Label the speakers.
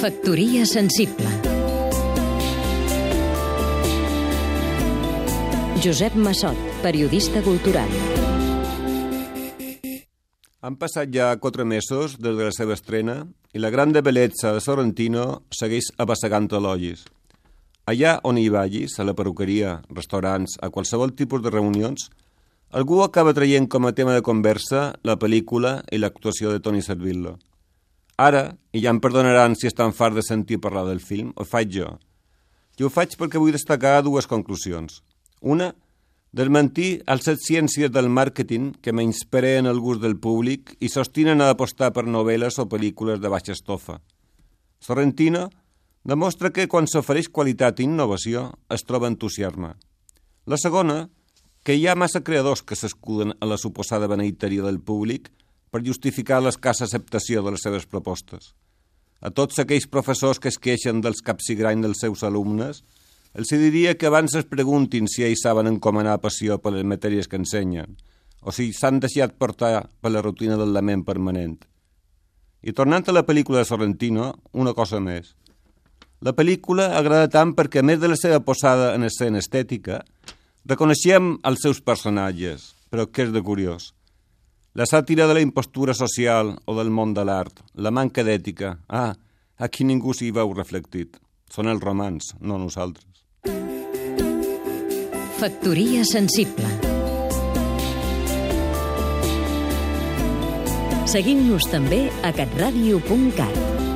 Speaker 1: Factoria sensible Josep Massot, periodista cultural
Speaker 2: Han passat ja quatre mesos des de la seva estrena i la gran bellesa de Sorrentino segueix abassegant elogis. Allà on hi vagis, a la perruqueria, restaurants, a qualsevol tipus de reunions, algú acaba traient com a tema de conversa la pel·lícula i l'actuació de Toni Servillo. Ara, i ja em perdonaran si estan fart de sentir parlar del film, ho faig jo. I ho faig perquè vull destacar dues conclusions. Una, desmentir els set ciències del màrqueting que menyspreen el gust del públic i sostinen a apostar per novel·les o pel·lícules de baixa estofa. Sorrentino demostra que quan s'ofereix qualitat i innovació es troba entusiasme. La segona, que hi ha massa creadors que s'escuden a la suposada beneiteria del públic per justificar l'escassa acceptació de les seves propostes. A tots aquells professors que es queixen dels capsigrany dels seus alumnes, els diria que abans es preguntin si ells saben encomanar passió per les matèries que ensenyen, o si s'han deixat portar per la rutina del lament permanent. I tornant a la pel·lícula de Sorrentino, una cosa més. La pel·lícula agrada tant perquè, a més de la seva posada en escena estètica, reconeixem els seus personatges, però què és de curiós? La sàtira de la impostura social o del món de l'art, la manca d'ètica, ah, aquí ningú s'hi veu reflectit. Són els romans, no nosaltres.
Speaker 1: Factoria sensible Seguim-nos també a catradio.cat